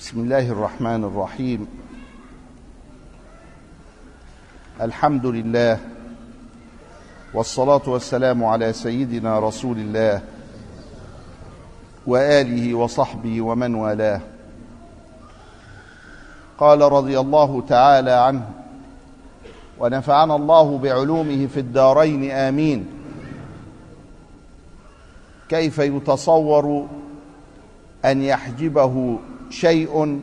بسم الله الرحمن الرحيم. الحمد لله والصلاة والسلام على سيدنا رسول الله وآله وصحبه ومن والاه. قال رضي الله تعالى عنه ونفعنا الله بعلومه في الدارين آمين. كيف يتصور أن يحجبه شيء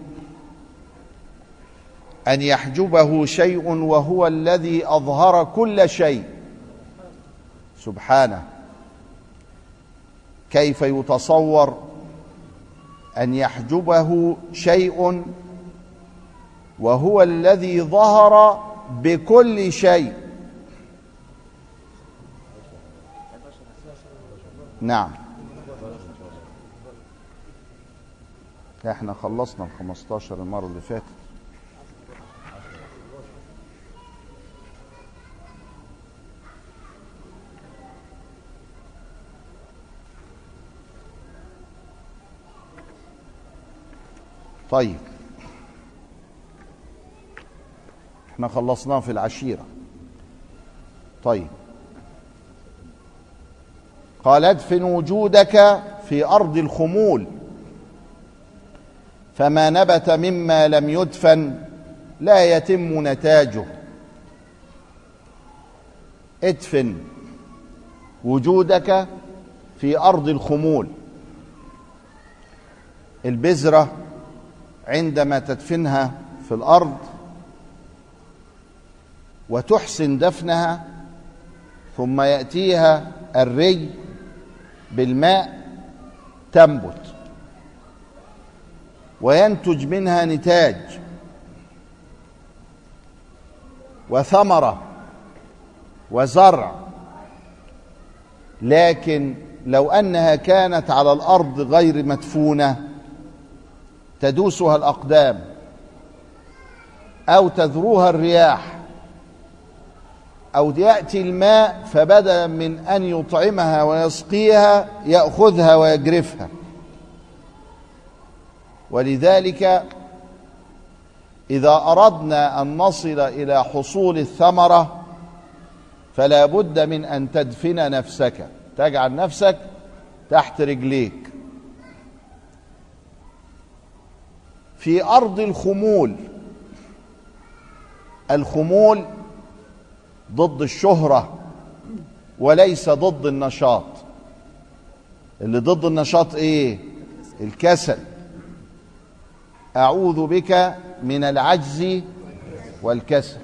أن يحجبه شيء وهو الذي أظهر كل شيء. سبحانه. كيف يتصور أن يحجبه شيء وهو الذي ظهر بكل شيء؟ نعم. إحنا خلصنا ال 15 المرة اللي فاتت. طيب. إحنا خلصناه في العشيرة. طيب. قال ادفن وجودك في أرض الخمول. فما نبت مما لم يدفن لا يتم نتاجه. ادفن وجودك في أرض الخمول. البذرة عندما تدفنها في الأرض وتحسن دفنها ثم يأتيها الري بالماء تنبت. وينتج منها نتاج وثمرة وزرع. لكن لو أنها كانت على الأرض غير مدفونة تدوسها الأقدام أو تذروها الرياح أو يأتي الماء فبدلا من أن يطعمها ويسقيها يأخذها ويجرفها. ولذلك إذا أردنا أن نصل إلى حصول الثمرة فلا بد من أن تدفن نفسك. تجعل نفسك تحت رجليك. في أرض الخمول الخمول ضد الشهرة وليس ضد النشاط. اللي ضد النشاط إيه؟ الكسل. أعوذ بك من العجز والكسل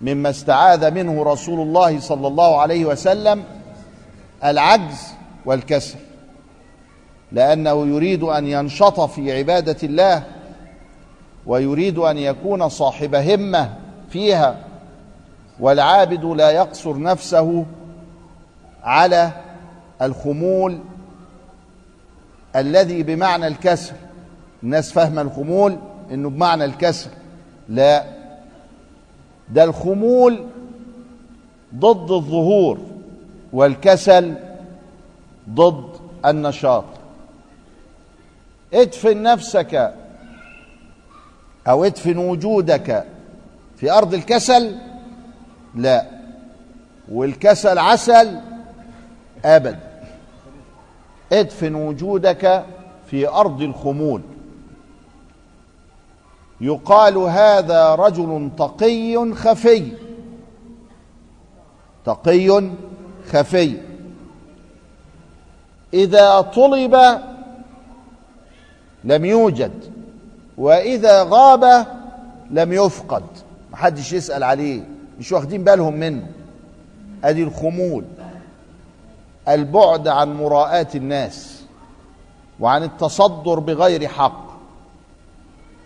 مما استعاذ منه رسول الله صلى الله عليه وسلم العجز والكسل لأنه يريد أن ينشط في عبادة الله ويريد أن يكون صاحب همة فيها والعابد لا يقصر نفسه على الخمول الذي بمعنى الكسل. الناس فاهمة الخمول إنه بمعنى الكسل لا ده الخمول ضد الظهور والكسل ضد النشاط. ادفن نفسك أو ادفن وجودك في أرض الكسل؟ لا والكسل عسل ابدا ادفن وجودك في أرض الخمول. يقال هذا رجل تقي خفي. تقي خفي. إذا طلب لم يوجد وإذا غاب لم يفقد. محدش يسأل عليه مش واخدين بالهم منه. أدي الخمول. البعد عن مراءاه الناس وعن التصدر بغير حق.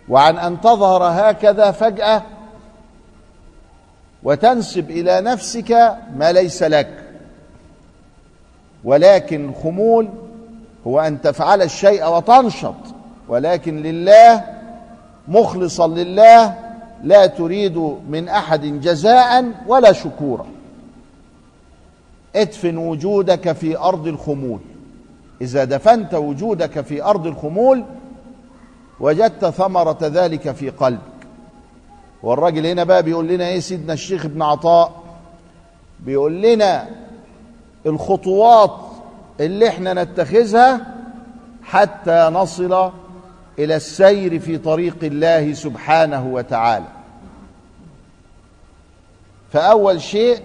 وعن أن تظهر هكذا فجأة وتنسب إلى نفسك ما ليس لك. ولكن الخمول هو أن تفعل الشيء وتنشط. ولكن لله مخلصا لله لا تريد من أحد جزاء ولا شكورا. ادفن وجودك في أرض الخمول. إذا دفنت وجودك في أرض الخمول وجدت ثمرة ذلك في قلبك. والراجل هنا بقى بيقول لنا إيه سيدنا الشيخ ابن عطاء؟ بيقول لنا الخطوات اللي إحنا نتخذها حتى نصل إلى السير في طريق الله سبحانه وتعالى. فأول شيء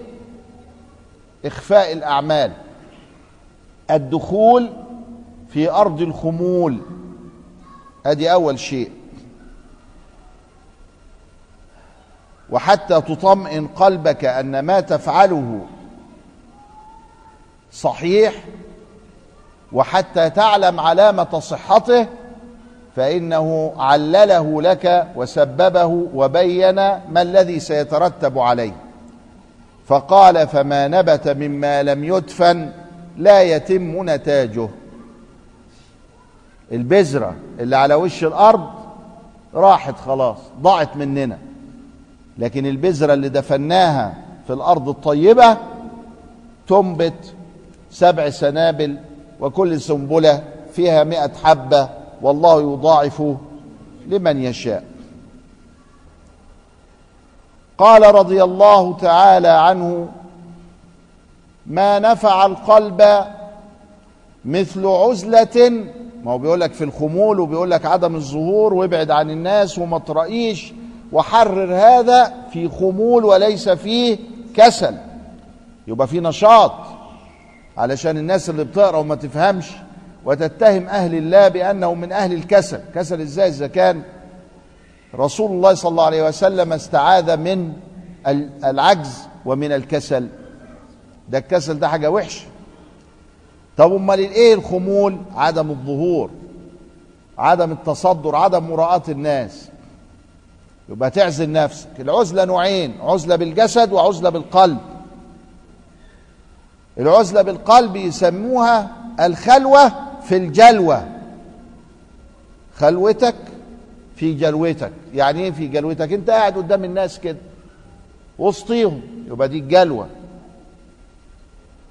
إخفاء الأعمال الدخول في أرض الخمول. ادي أول شيء. وحتى تطمئن قلبك أن ما تفعله صحيح وحتى تعلم علامة صحته فإنه علله لك وسببه وبين ما الذي سيترتب عليه. فقال فما نبت مما لم يدفن لا يتم نتاجه. البذرة اللي على وش الأرض راحت خلاص ضاعت مننا. لكن البذرة اللي دفناها في الأرض الطيبة تنبت سبع سنابل وكل سنبلة فيها مئة حبة والله يضاعف لمن يشاء. قال رضي الله تعالى عنه ما نفع القلب مثل عزلة ما هو بيقول لك في الخمول وبيقول لك عدم الظهور وابعد عن الناس وما ترأيش وحرر هذا في خمول وليس فيه كسل. يبقى في نشاط. علشان الناس اللي بتقرأ وما تفهمش وتتهم أهل الله بانه من أهل الكسل. كسل إزاي؟ إذا كان رسول الله صلى الله عليه وسلم استعاذ من العجز ومن الكسل. ده الكسل ده حاجة وحشة. طب أمال إيه الخمول؟ عدم الظهور عدم التصدر عدم مراءة الناس. يبقى تعزل نفسك. العزلة نوعين عزلة بالجسد وعزلة بالقلب. العزلة بالقلب يسموها الخلوة في الجلوة. خلوتك في جلوتك. يعني إيه في جلوتك؟ أنت قاعد قدام الناس كده وسطيهم. يبقى دي الجلوة.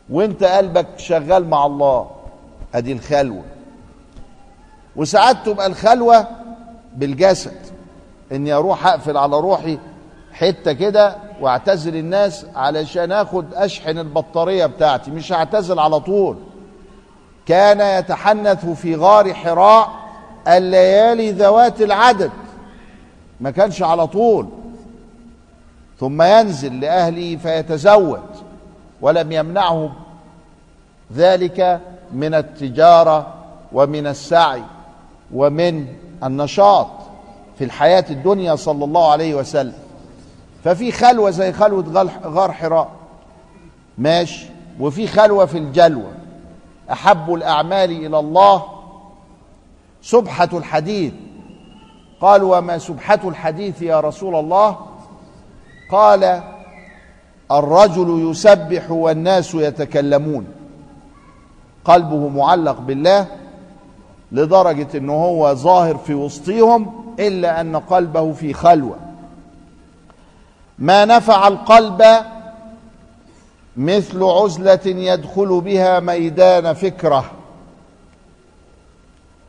وانت قلبك شغال مع الله. ادي الخلوة. وساعات تبقى الخلوة بالجسد. اني أروح اقفل على روحي حتة كده واعتزل الناس علشان اخد اشحن البطارية بتاعتي. مش هعتزل على طول. كان يتحنث في غار حراء الليالي ذوات العدد. ما كانش على طول. ثم ينزل لاهله فيتزود. ولم يمنعه ذلك من التجارة ومن السعي ومن النشاط في الحياة الدنيا صلى الله عليه وسلم. ففي خلوة زي خلوة غار حراء ماشي؟ وفي خلوة في الجلوة. أحب الأعمال إلى الله. سبحة الحديث. قال وما سبحة الحديث يا رسول الله؟ قال الرجل يسبح والناس يتكلمون. قلبه معلق بالله لدرجة انه هو ظاهر في وسطهم إلا أن قلبه في خلوة. ما نفع القلب مثل عزلة يدخل بها ميدان فكرة.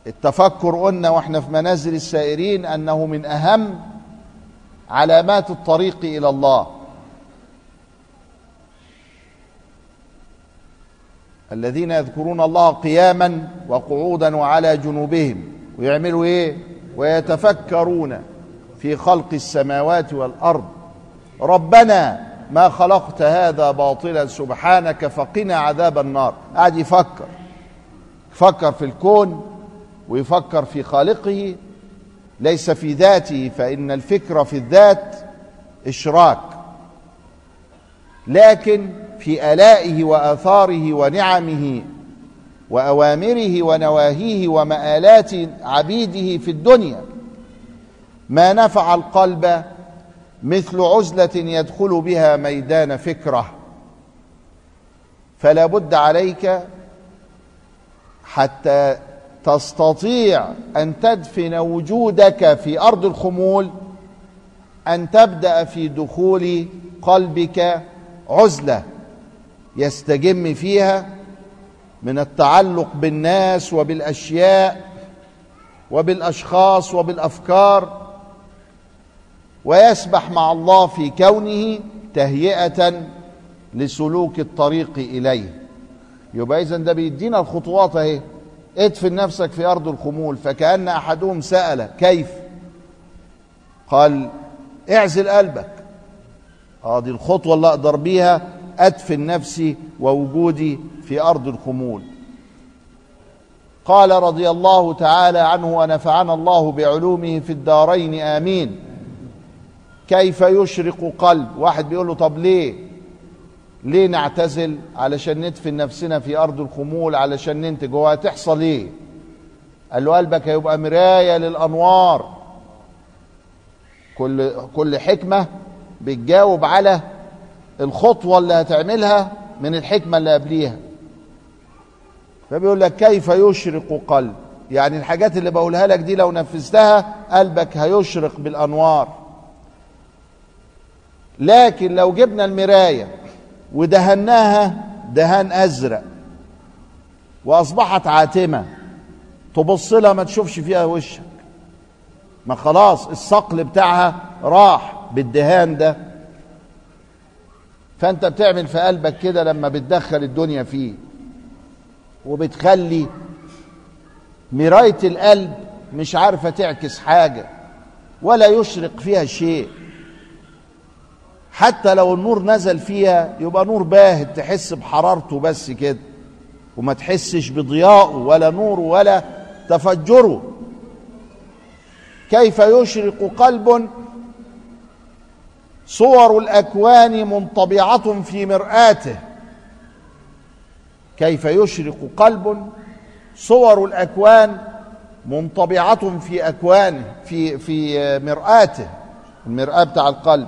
التفكر قلنا وإحنا في منازل السائرين أنه من أهم علامات الطريق إلى الله. الذين يذكرون الله قياما وقعودا وعلى جنوبهم ويعملوا إيه؟ ويتفكرون في خلق السماوات والأرض. ربنا ما خلقت هذا باطلا سبحانك فقنا عذاب النار. قاعد يفكر يفكر في الكون ويفكر في خالقه ليس في ذاته فإن الفكر في الذات إشراك. لكن في آلائه وآثاره ونعمه وأوامره ونواهيه ومآلات عبيده في الدنيا ما نفع القلب مثل عزلة يدخل بها ميدان فكرة. فلا بد عليك حتى تستطيع أن تدفن وجودك في أرض الخمول أن تبدأ في دخول قلبك عزلة يستجم فيها من التعلق بالناس وبالأشياء وبالأشخاص وبالأفكار ويسبح مع الله في كونه تهيئة لسلوك الطريق إليه. يبقى اذا ده بيدينا الخطوات أهي. ادفن نفسك في أرض الخمول. فكأن أحدهم سأل كيف؟ قال اعزل قلبك. آه دي الخطوة اللي أقدر بيها أدفن نفسي ووجودي في أرض الخمول. قال رضي الله تعالى عنه ونفعنا الله بعلومه في الدارين آمين. كيف يشرق قلب؟ واحد بيقول له طب ليه؟ ليه نعتزل علشان ندفن نفسنا في أرض الخمول علشان ننتج هو هتحصل إيه؟ قال له قلبك هيبقى مراية للأنوار. كل كل حكمة بتجاوب على الخطوة اللي هتعملها من الحكمة اللي قبليها. فبيقول لك كيف يشرق قلب؟ يعني الحاجات اللي بقولها لك دي لو نفذتها قلبك هيشرق بالأنوار. لكن لو جبنا المراية ودهناها دهان أزرق وأصبحت عاتمة تبص لها ما تشوفش فيها وشك. ما خلاص الصقل بتاعها راح. بالدهان ده فأنت بتعمل في قلبك كده لما بتدخل الدنيا فيه وبتخلي مراية القلب مش عارفة تعكس حاجة ولا يشرق فيها شيء. حتى لو النور نزل فيها يبقى نور باهت تحس بحرارته بس كده وما تحسش بضياءه ولا نوره ولا تفجره. كيف يشرق قلب صور الأكوان منطبعة في مرآته. كيف يشرق قلب؟ صور الأكوان منطبعة في اكوانه في في مرآته المرآة بتاع القلب.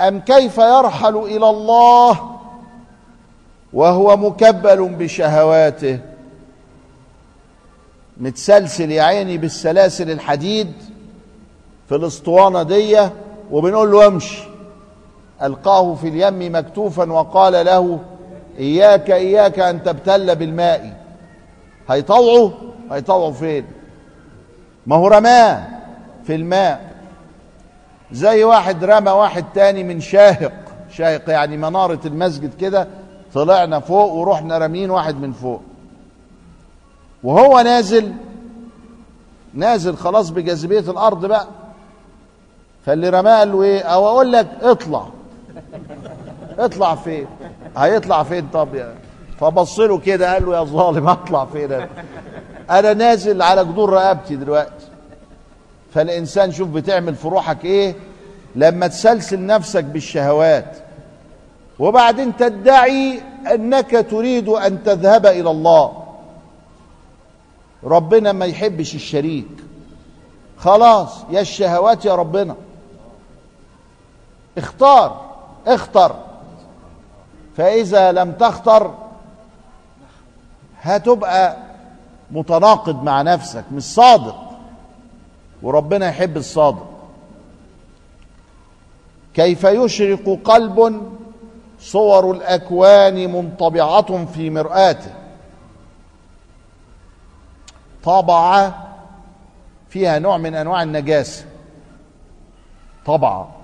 أم كيف يرحل إلى الله وهو مكبل بشهواته؟ متسلسل يا عيني بالسلاسل الحديد في الأسطوانة دي. وبنقول له امشي. ألقاه في اليم مكتوفا وقال له إياك إياك أن تبتل بالماء. هيطوعه؟ هيطوعه فين؟ ما هو رماه في الماء. زي واحد رمى واحد تاني من شاهق. شاهق يعني منارة المسجد كده. طلعنا فوق ورحنا رامين واحد من فوق. وهو نازل نازل خلاص بجاذبية الأرض بقى. فاللي رماه قال له إيه؟ أو أقول لك اطلع. اطلع فين؟ هيطلع فين؟ طب يعني فبص له كده قال له يا ظالم اطلع فين أنا؟ أنا نازل على جدور رقبتي دلوقتي. فالإنسان شوف بتعمل في روحك إيه؟ لما تسلسل نفسك بالشهوات. وبعدين تدعي أنك تريد أن تذهب إلى الله. ربنا ما يحبش الشريك. خلاص يا الشهوات يا ربنا. اختار اختر. فإذا لم تختر هتبقى متناقض مع نفسك مش صادق. وربنا يحب الصادق. كيف يشرق قلب صور الأكوان منطبعة في مرآته. طبع فيها نوع من أنواع النجاسة. طبعه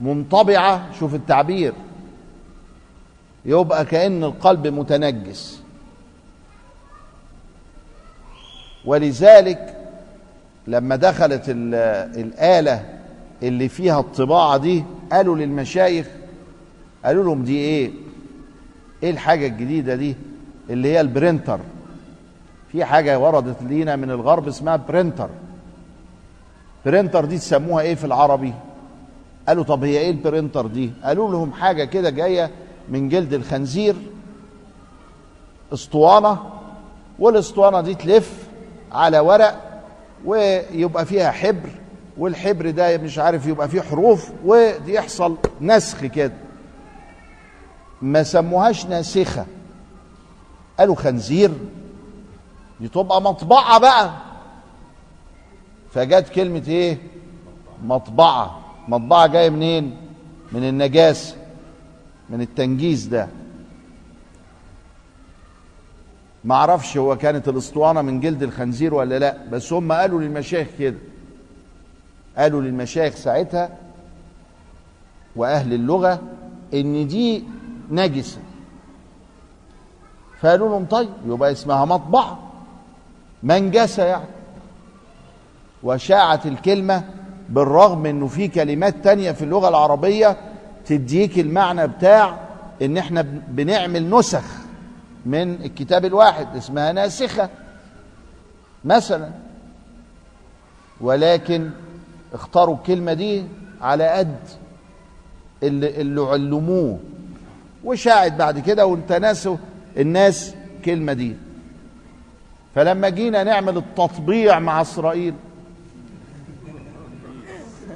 منطبعة شوف التعبير. يبقى كأن القلب متنجس. ولذلك لما دخلت الآلة اللي فيها الطباعة دي قالوا للمشايخ قالوا لهم دي إيه؟ إيه الحاجة الجديدة دي؟ اللي هي ال printer. في حاجة وردت لينا من الغرب اسمها printer. printer دي تسموها إيه في العربي؟ قالوا طب هي إيه ال printer دي؟ قالوا لهم حاجة كده جاية من جلد الخنزير اسطوانة والاسطوانة دي تلف على ورق ويبقى فيها حبر والحبر ده مش عارف يبقى فيه حروف ويحصل نسخ كده. ما سموهاش ناسخة. قالوا خنزير. دي تبقى مطبعة بقى. فجت كلمة إيه؟ مطبعة. مطبعة جاية منين؟ من النجاسة من التنجيز ده. ما أعرفش هو كانت الأسطوانة من جلد الخنزير ولا لأ بس هم قالوا للمشايخ كده. قالوا للمشايخ ساعتها وأهل اللغة إن دي نجسة. فقالوا لهم طيب يبقى اسمها مطبعة. منجسة يعني. وشاعت الكلمة بالرغم إنه في كلمات تانية في اللغة العربية تديك المعنى بتاع إن إحنا بنعمل نسخ من الكتاب الواحد اسمها ناسخة. مثلا ولكن اختاروا الكلمة دي على قد اللي, اللي علموه. وشاعت بعد كده وانتنسوا الناس كلمة دي. فلما جينا نعمل التطبيع مع إسرائيل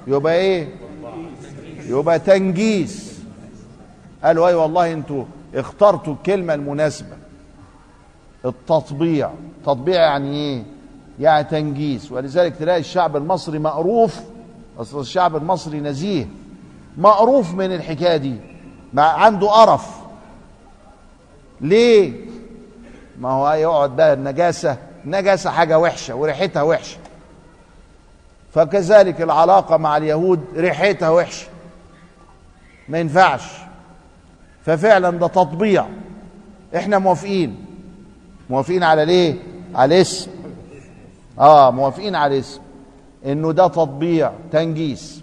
يبقى إيه؟ يبقى تنجيس. قالوا أي والله أنتوا اخترتوا الكلمة المناسبة. التطبيع. تطبيع يعني إيه؟ يعني تنجيس. ولذلك تلاقي الشعب المصري مقروف أصل الشعب المصري نزيه. مقروف من الحكاية دي. مع عنده قرف. ليه؟ ما هو يقعد بقى النجاسة. نجاسه حاجة وحشة وريحتها وحشة. فكذلك العلاقة مع اليهود ريحتها وحشه ما ينفعش. ففعلا ده تطبيع. إحنا موافقين. موافقين على ليه؟ على الاسم آه موافقين على الاسم إنه ده تطبيع تنجيس.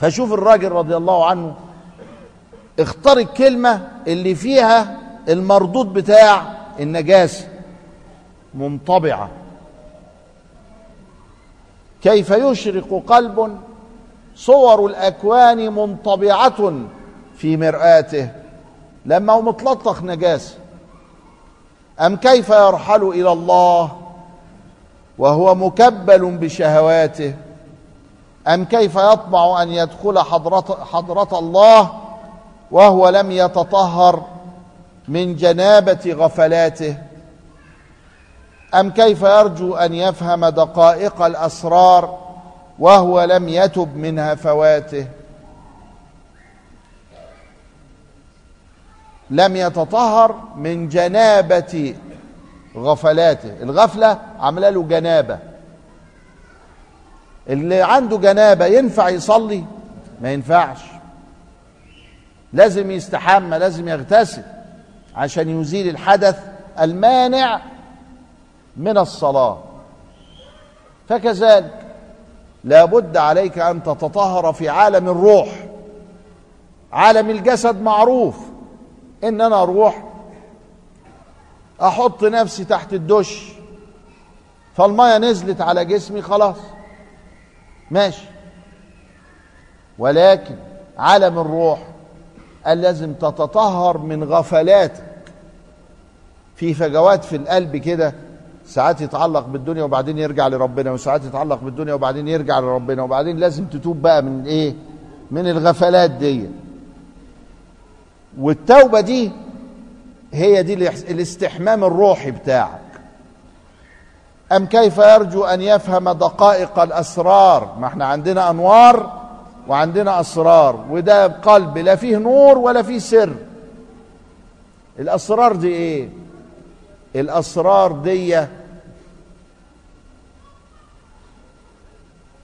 فشوف الراجل رضي الله عنه اختار الكلمة اللي فيها المردود بتاع النجاسة. منطبعة. كيف يشرق قلب صور الأكوان منطبعة في مرآته. لما هو متلطخ نجاسة أم كيف يرحل إلى الله وهو مكبل بشهواته؟ أم كيف يطمع أن يدخل حضرة, حضرة الله وهو لم يتطهر من جنابة غفلاته؟ أم كيف يرجو أن يفهم دقائق الأسرار وهو لم يتب من هفواته لم يتطهر من جنابة غفلاته. الغفلة عاملة له جنابة. اللي عنده جنابة ينفع يصلي؟ ما ينفعش. لازم يستحمى لازم يغتسل عشان يزيل الحدث المانع من الصلاة. فكذلك لابد عليك أن تتطهر في عالم الروح. عالم الجسد معروف. إن أنا أروح أحط نفسي تحت الدش فالمية نزلت على جسمي خلاص. ماشي. ولكن عالم الروح لازم تتطهر من غفلاتك. في فجوات في القلب كده ساعات يتعلق بالدنيا وبعدين يرجع لربنا وساعات يتعلق بالدنيا وبعدين يرجع لربنا وبعدين لازم تتوب بقى من إيه؟ من الغفلات دي. والتوبة دي هي دي الاستحمام الروحي بتاعك. أم كيف يرجو أن يفهم دقائق الأسرار؟ ما إحنا عندنا أنوار وعندنا أسرار وده قلب لا فيه نور ولا فيه سر. الأسرار دي إيه؟ الأسرار دي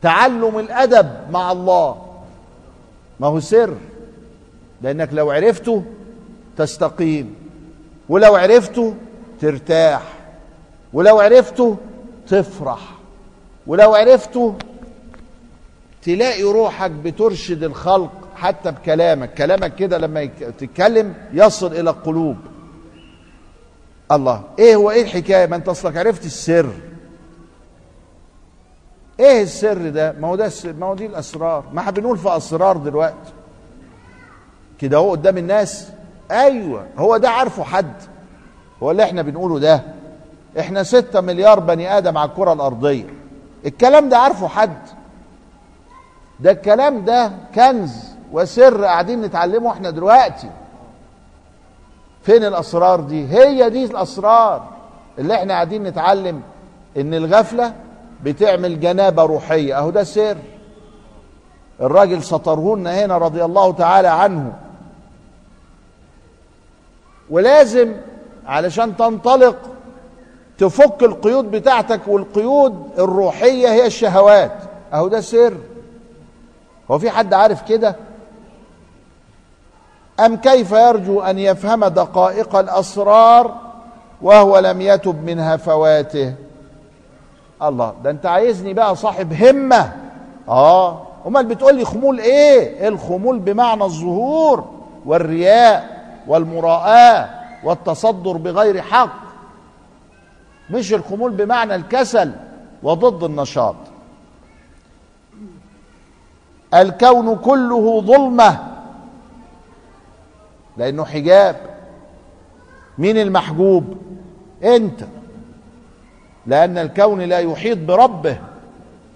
تعلم الأدب مع الله. ما هو سر؟ لأنك لو عرفته تستقيم ولو عرفته ترتاح ولو عرفته تفرح ولو عرفته تلاقي روحك بترشد الخلق حتى بكلامك. كلامك كده لما تتكلم يصل إلى القلوب. الله إيه هو إيه الحكاية؟ ما أنت أصلك عرفت السر. إيه السر ده؟ ما هو ده السر ما هو دي الأسرار. ما إحنا بنقول في أسرار دلوقتي. كده هو قدام الناس. أيوه هو ده عارفه حد. هو اللي إحنا بنقوله ده. إحنا ستة مليار بني آدم على الكرة الأرضية. الكلام ده عارفه حد. ده الكلام ده كنز وسر قاعدين نتعلمه إحنا دلوقتي. فين الأسرار دي؟ هي دي الأسرار اللي إحنا قاعدين نتعلم إن الغفلة بتعمل جنابة روحية. أهو ده سر الراجل سطرهن هنا رضي الله تعالى عنه. ولازم علشان تنطلق تفك القيود بتاعتك والقيود الروحية هي الشهوات. أهو ده سر هو في حد عارف كده؟ أم كيف يرجو أن يفهم دقائق الأسرار وهو لم يتب من هفواته الله. ده انت عايزني بقى صاحب همة. آه. أمال بتقول لي خمول إيه؟ الخمول بمعنى الظهور والرياء والمراءة والتصدر بغير حق؟ مش الخمول بمعنى الكسل وضد النشاط. الكون كله ظلمة. لأنه حجاب. مين المحجوب؟ أنت. لأن الكون لا يحيط بربه.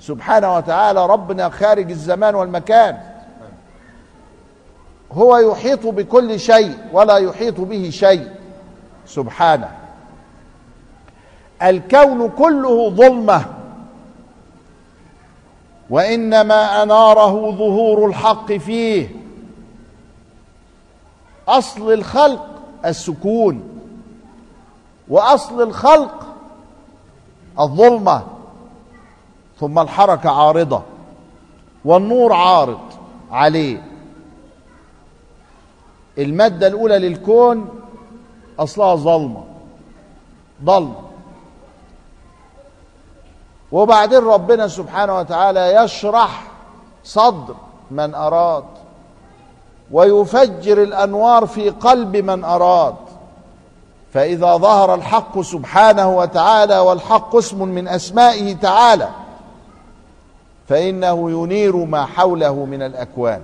سبحانه وتعالى ربنا خارج الزمان والمكان. هو يحيط بكل شيء ولا يحيط به شيء. سبحانه. الكون كله ظلمة. وإنما أناره ظهور الحق فيه. أصل الخلق السكون. وأصل الخلق الظلمة ثم الحركة عارضة والنور عارض عليه. المادة الأولى للكون أصلها ظلمة ضلمه وبعدين ربنا سبحانه وتعالى يشرح صدر من أراد ويفجر الأنوار في قلب من أراد. فإذا ظهر الحق سبحانه وتعالى والحق اسم من أسمائه تعالى فإنه ينير ما حوله من الأكوان.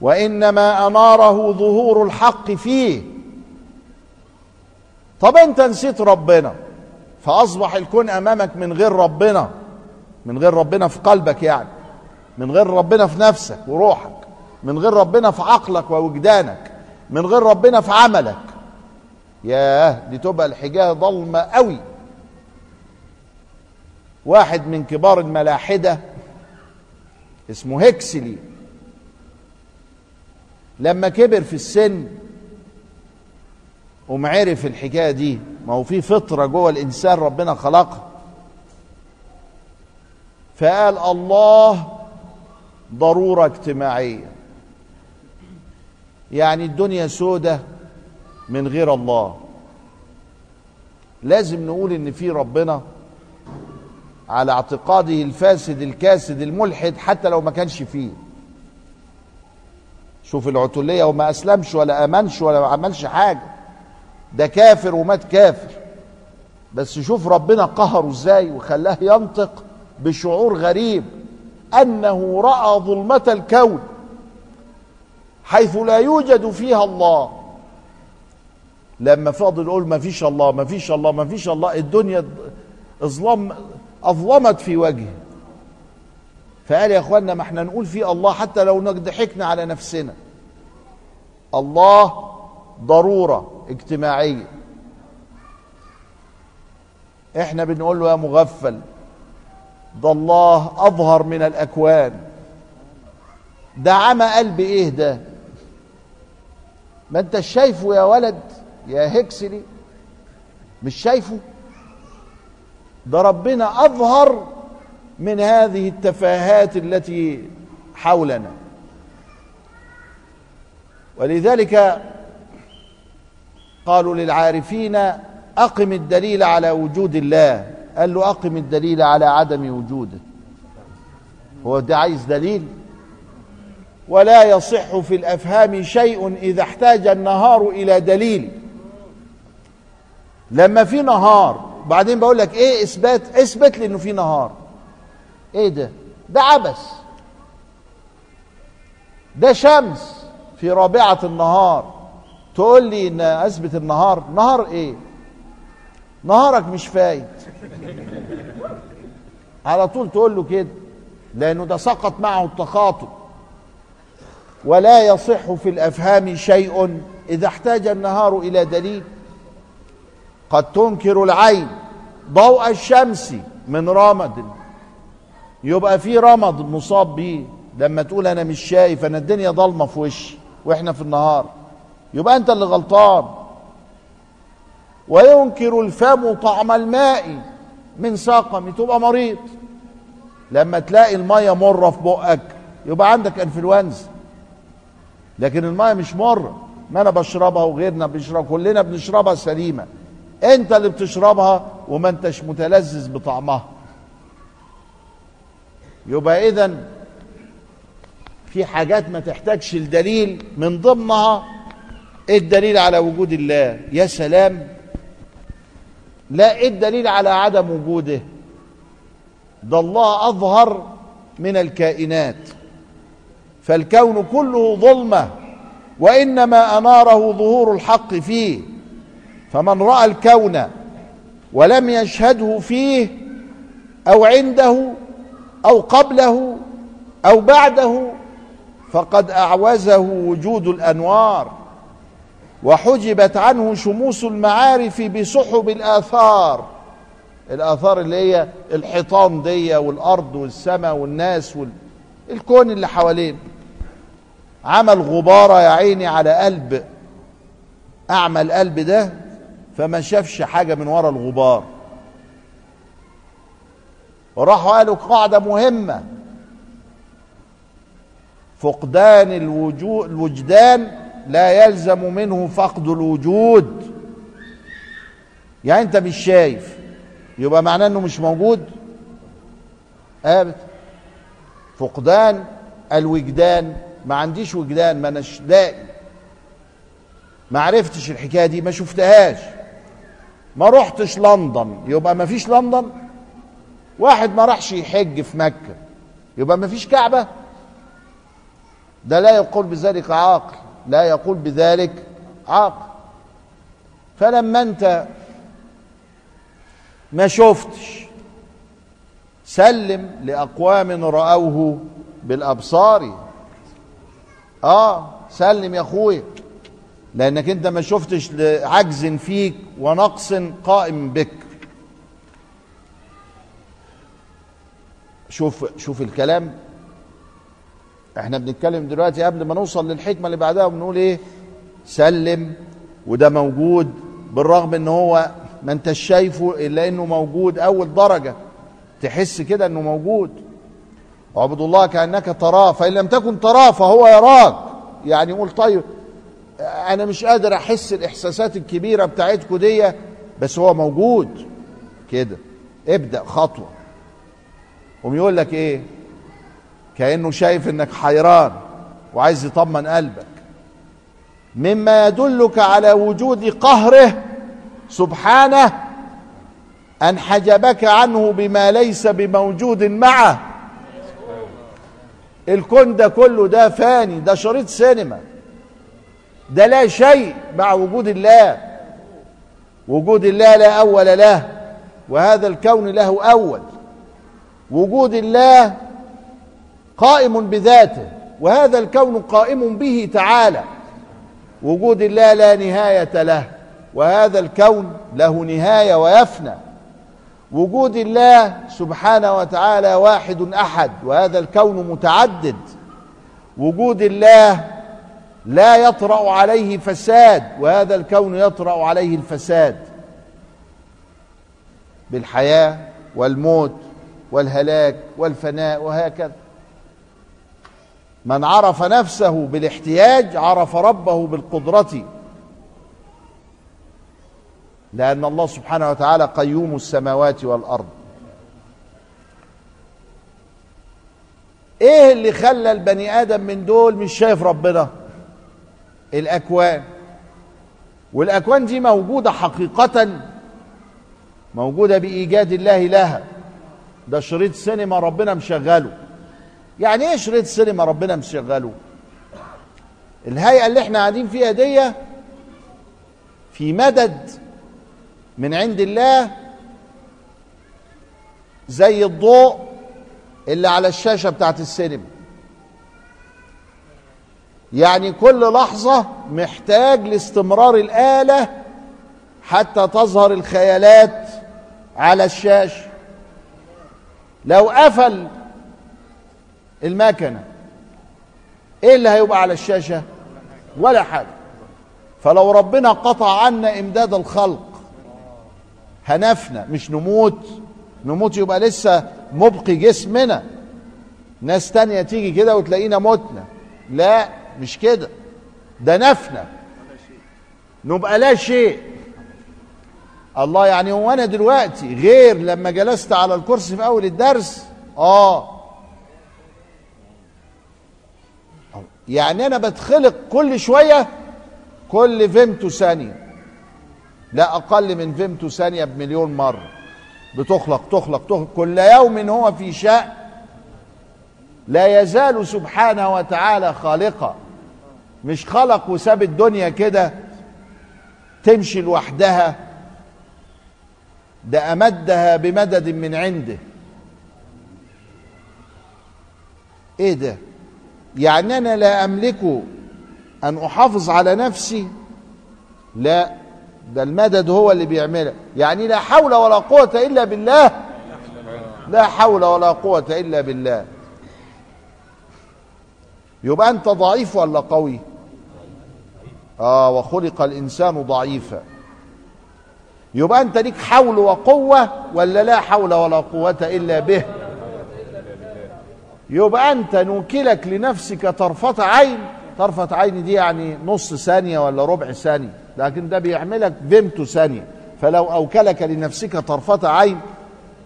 وإنما اناره ظهور الحق فيه. طب أنت نسيت ربنا فأصبح الكون أمامك من غير ربنا من غير ربنا في قلبك يعني من غير ربنا في نفسك وروحك من غير ربنا في عقلك ووجدانك. من غير ربنا في عملك. ياه دي تبقى الحجايه ضلمة قوي. واحد من كبار الملاحدة اسمه هيكسلي. لما كبر في السن ومعرف الحكاية دي. ما هو في فطرة جوه الإنسان ربنا خلقها. فقال الله ضرورة اجتماعية. يعني الدنيا سودة من غير الله. لازم نقول إن في ربنا على اعتقاده الفاسد الكاسد الملحد حتى لو ما كانش فيه. شوف العتلية وما أسلمش ولا آمنش ولا عملش حاجة. ده كافر ومات كافر. بس شوف ربنا قهره إزاي وخلاه ينطق بشعور غريب. أنه رأى ظلمة الكون. حيث لا يوجد فيها الله. لما فاضل يقول ما فيش الله ما فيش الله ما فيش الله الدنيا اظلم أظلمت في وجهه. فقال يا اخوانا ما إحنا نقول في الله حتى لو ضحكنا على نفسنا. الله ضرورة اجتماعية. إحنا بنقول له يا مغفل ده الله أظهر من الأكوان. ده عمى قلب إيه ده؟ ما انت شايفه يا ولد يا هكسلي مش شايفه؟ ده ربنا أظهر من هذه التفاهات التي حولنا. ولذلك قالوا للعارفين أقم الدليل على وجود الله. قال له أقم الدليل على عدم وجوده. هو ده عايز دليل؟ ولا يصح في الأفهام شيء إذا احتاج النهار إلى دليل. لما في نهار بعدين بقول لك إيه إثبات؟ إثبت لي إنه في نهار. إيه ده؟ ده عبث ده شمس في رابعة النهار. تقول لي إن أثبت النهار. نهار إيه؟ نهارك مش فايت. على طول تقول له كده لأنه ده سقط معه التخاطب. ولا يصح في الأفهام شيء إذا احتاج النهار إلى دليل. قد تنكر العين ضوء الشمس من رمد. يبقى في رمد مصاب بيه لما تقول أنا مش شايف أنا الدنيا ضلمة في وشي وإحنا في النهار. يبقى أنت اللي غلطان. وينكر الفم طعم الماء من سقم تبقى مريض. لما تلاقي المية مرة في بقك يبقى عندك أنفلونزا. لكن المية مش مرة ما أنا بشربها وغيرنا بيشرب كلنا بنشربها سليمة. أنت اللي بتشربها وما أنتش متلذذ بطعمها. يبقى إذا في حاجات ما تحتاجش الدليل من ضمنها الدليل على وجود الله. يا سلام. لا الدليل على عدم وجوده. ده الله أظهر من الكائنات. فالكون كله ظلمة وإنما أناره ظهور الحق فيه. فمن رأى الكون ولم يشهده فيه أو عنده أو قبله أو بعده فقد أعوزه وجود الأنوار وحجبت عنه شموس المعارف بسحب الآثار. الآثار اللي هي الحيطان دي والأرض والسماء والناس والكون اللي حوالينا عمل غباره يا عيني على قلب اعمى القلب ده فما شافش حاجة من ورا الغبار. وراحوا قالوا قاعدة مهمة. فقدان الوجود الوجدان لا يلزم منه فقد الوجود. يعني أنت مش شايف يبقى معناه إنه مش موجود؟ ابدا فقدان الوجدان ما عنديش وجدان ما اناش لاقي ما عرفتش الحكاية دي ما شفتهاش. ما رحتش لندن يبقى ما فيش لندن؟ واحد ما راحش يحج في مكة يبقى ما فيش كعبة؟ ده لا يقول بذلك عاقل لا يقول بذلك عاقل. فلما انت ما شفتش سلم لأقوام رأوه بالأبصار. آه سلم يا اخويا لأنك أنت ما شفتش لعجز فيك ونقص قائم بك. شوف شوف الكلام. إحنا بنتكلم دلوقتي قبل ما نوصل للحكمة اللي بعدها وبنقول إيه؟ سلم وده موجود بالرغم إن هو ما أنتش شايفه إلا إنه موجود أول درجة. تحس كده إنه موجود. اعبد الله كأنك تراه فإن لم تكن تراه فهو يراك. يعني يقول طيب أنا مش قادر أحس الإحساسات الكبيرة بتاعتكم دي بس هو موجود. كده. ابدأ خطوة. قوم يقول لك إيه؟ كأنه شايف إنك حيران وعايز يطمن قلبك. مما يدلك على وجود قهره سبحانه أن حجبك عنه بما ليس بموجود معه. الكون ده كله ده فاني ده شريط سينما. ده لا شيء مع وجود الله. وجود الله لا أول له وهذا الكون له أول. وجود الله قائم بذاته وهذا الكون قائم به تعالى. وجود الله لا نهاية له وهذا الكون له نهاية ويفنى. وجود الله سبحانه وتعالى واحد أحد وهذا الكون متعدد. وجود الله لا يطرأ عليه فساد وهذا الكون يطرأ عليه الفساد. بالحياة والموت والهلاك والفناء وهكذا. من عرف نفسه بالاحتياج عرف ربه بالقدرة. لأن الله سبحانه وتعالى قيوم السماوات والأرض. إيه اللي خلى البني آدم من دول مش شايف ربنا؟ الأكوان. والأكوان دي موجودة حقيقة موجودة بإيجاد الله لها. ده شريط سينما ربنا مشغله. يعني إيه شريط سينما ربنا مشغله؟ الهيئة اللي إحنا قاعدين فيها دي في مدد من عند الله زي الضوء اللي على الشاشة بتاعت السينما. يعني كل لحظة محتاج لاستمرار الآلة حتى تظهر الخيالات على الشاشة. لو قفل المكنة إيه اللي هيبقى على الشاشة؟ ولا حاجة. فلو ربنا قطع عنا إمداد الخلق هنفنى مش نموت. نموت يبقى لسه مبقي جسمنا. ناس تانية تيجي كده وتلاقينا متنا. لا مش كده. ده نفنى نبقى لا شيء. الله يعني هو أنا دلوقتي غير لما جلست على الكرسي في أول الدرس؟ آه. يعني أنا بتخلق كل شوية كل فيمتو ثانية. لا أقل من فيمتو ثانية بمليون مرة. بتخلق تخلق تخلق. كل يوم هو في شأن لا يزال سبحانه وتعالى خالقا. مش خلق وساب الدنيا كده تمشي لوحدها. ده أمدها بمدد من عنده. إيه ده؟ يعني أنا لا أملك أن أحافظ على نفسي؟ لا. ده المدد هو اللي بيعملها. يعني لا حول ولا قوة إلا بالله. لا حول ولا قوة إلا بالله. يبقى أنت ضعيف ولا قوي؟ آه وخلق الإنسان ضعيفا. يبقى أنت ليك حول وقوة ولا لا حول ولا قوة إلا به؟ يبقى أنت نوكلك لنفسك طرفة عين. طرفة عين دي يعني نص ثانية ولا ربع ثانية. لكن ده بيعملك فيمتو ثانية. فلو أوكلك لنفسك طرفة عين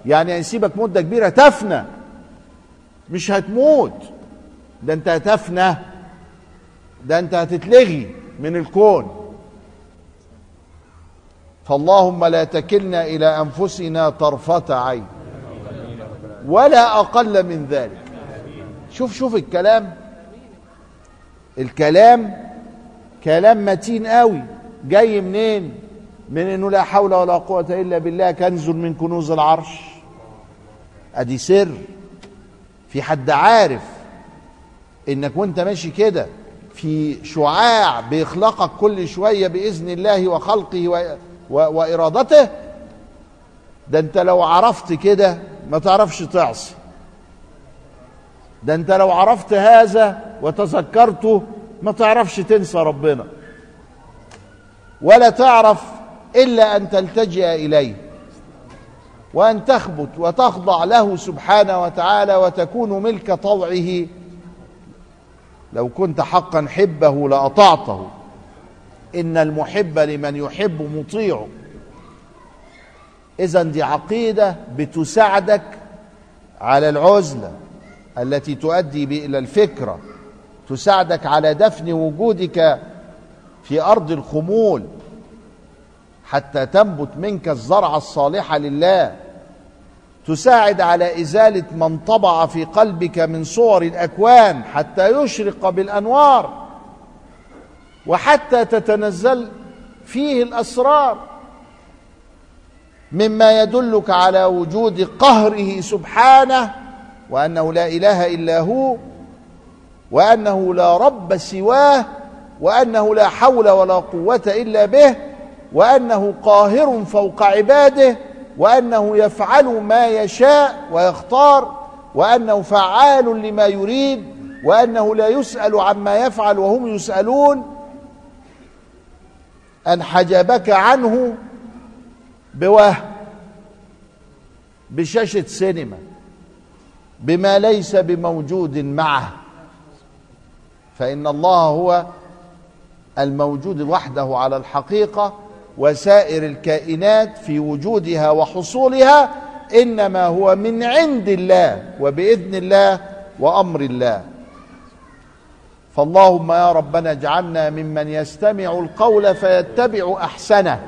يعني هيسيبك مدة كبيرة. تفنى. مش هتموت. ده انت هتفنى. ده انت هتتلغي من الكون. فاللهم لا تكلنا إلى أنفسنا طرفة عين. ولا أقل من ذلك. شوف شوف الكلام. الكلام كلام متين قوي. جاي منين؟ من إنه لا حول ولا قوة إلا بالله كنز من كنوز العرش. أدي سر. في حد عارف إنك وأنت ماشي كده؟ في شعاع بيخلقك كل شوية بإذن الله وخلقه و... و... وإرادته؟ ده أنت لو عرفت كده ما تعرفش تعصي. ده أنت لو عرفت هذا وتذكرته ما تعرفش تنسى ربنا. ولا تعرف إلا أن تلتجئ إليه وأن تخبت وتخضع له سبحانه وتعالى وتكون ملك طوعه. لو كنت حقا حبه لأطعته. إن المحب لمن يحب مطيع. إذا دي عقيدة بتساعدك على العزلة التي تؤدي إلى الفكرة. تساعدك على دفن وجودك في أرض الخمول حتى تنبت منك الزرعه الصالحه لله تساعد على إزالة من طبع في قلبك من صور الأكوان حتى يشرق بالأنوار وحتى تتنزل فيه الأسرار مما يدلك على وجود قهره سبحانه وأنه لا إله إلا هو وأنه لا رب سواه وأنه لا حول ولا قوة إلا به وأنه قاهر فوق عباده وأنه يفعل ما يشاء ويختار وأنه فعال لما يريد وأنه لا يسأل عما يفعل وهم يسألون. أن حجبك عنه بوهم بشاشة سينما بما ليس بموجود معه. فإن الله هو الموجود وحده على الحقيقة وسائر الكائنات في وجودها وحصولها إنما هو من عند الله وبإذن الله وأمر الله. فاللهم يا ربنا اجعلنا ممن يستمع القول فيتبع أحسنه.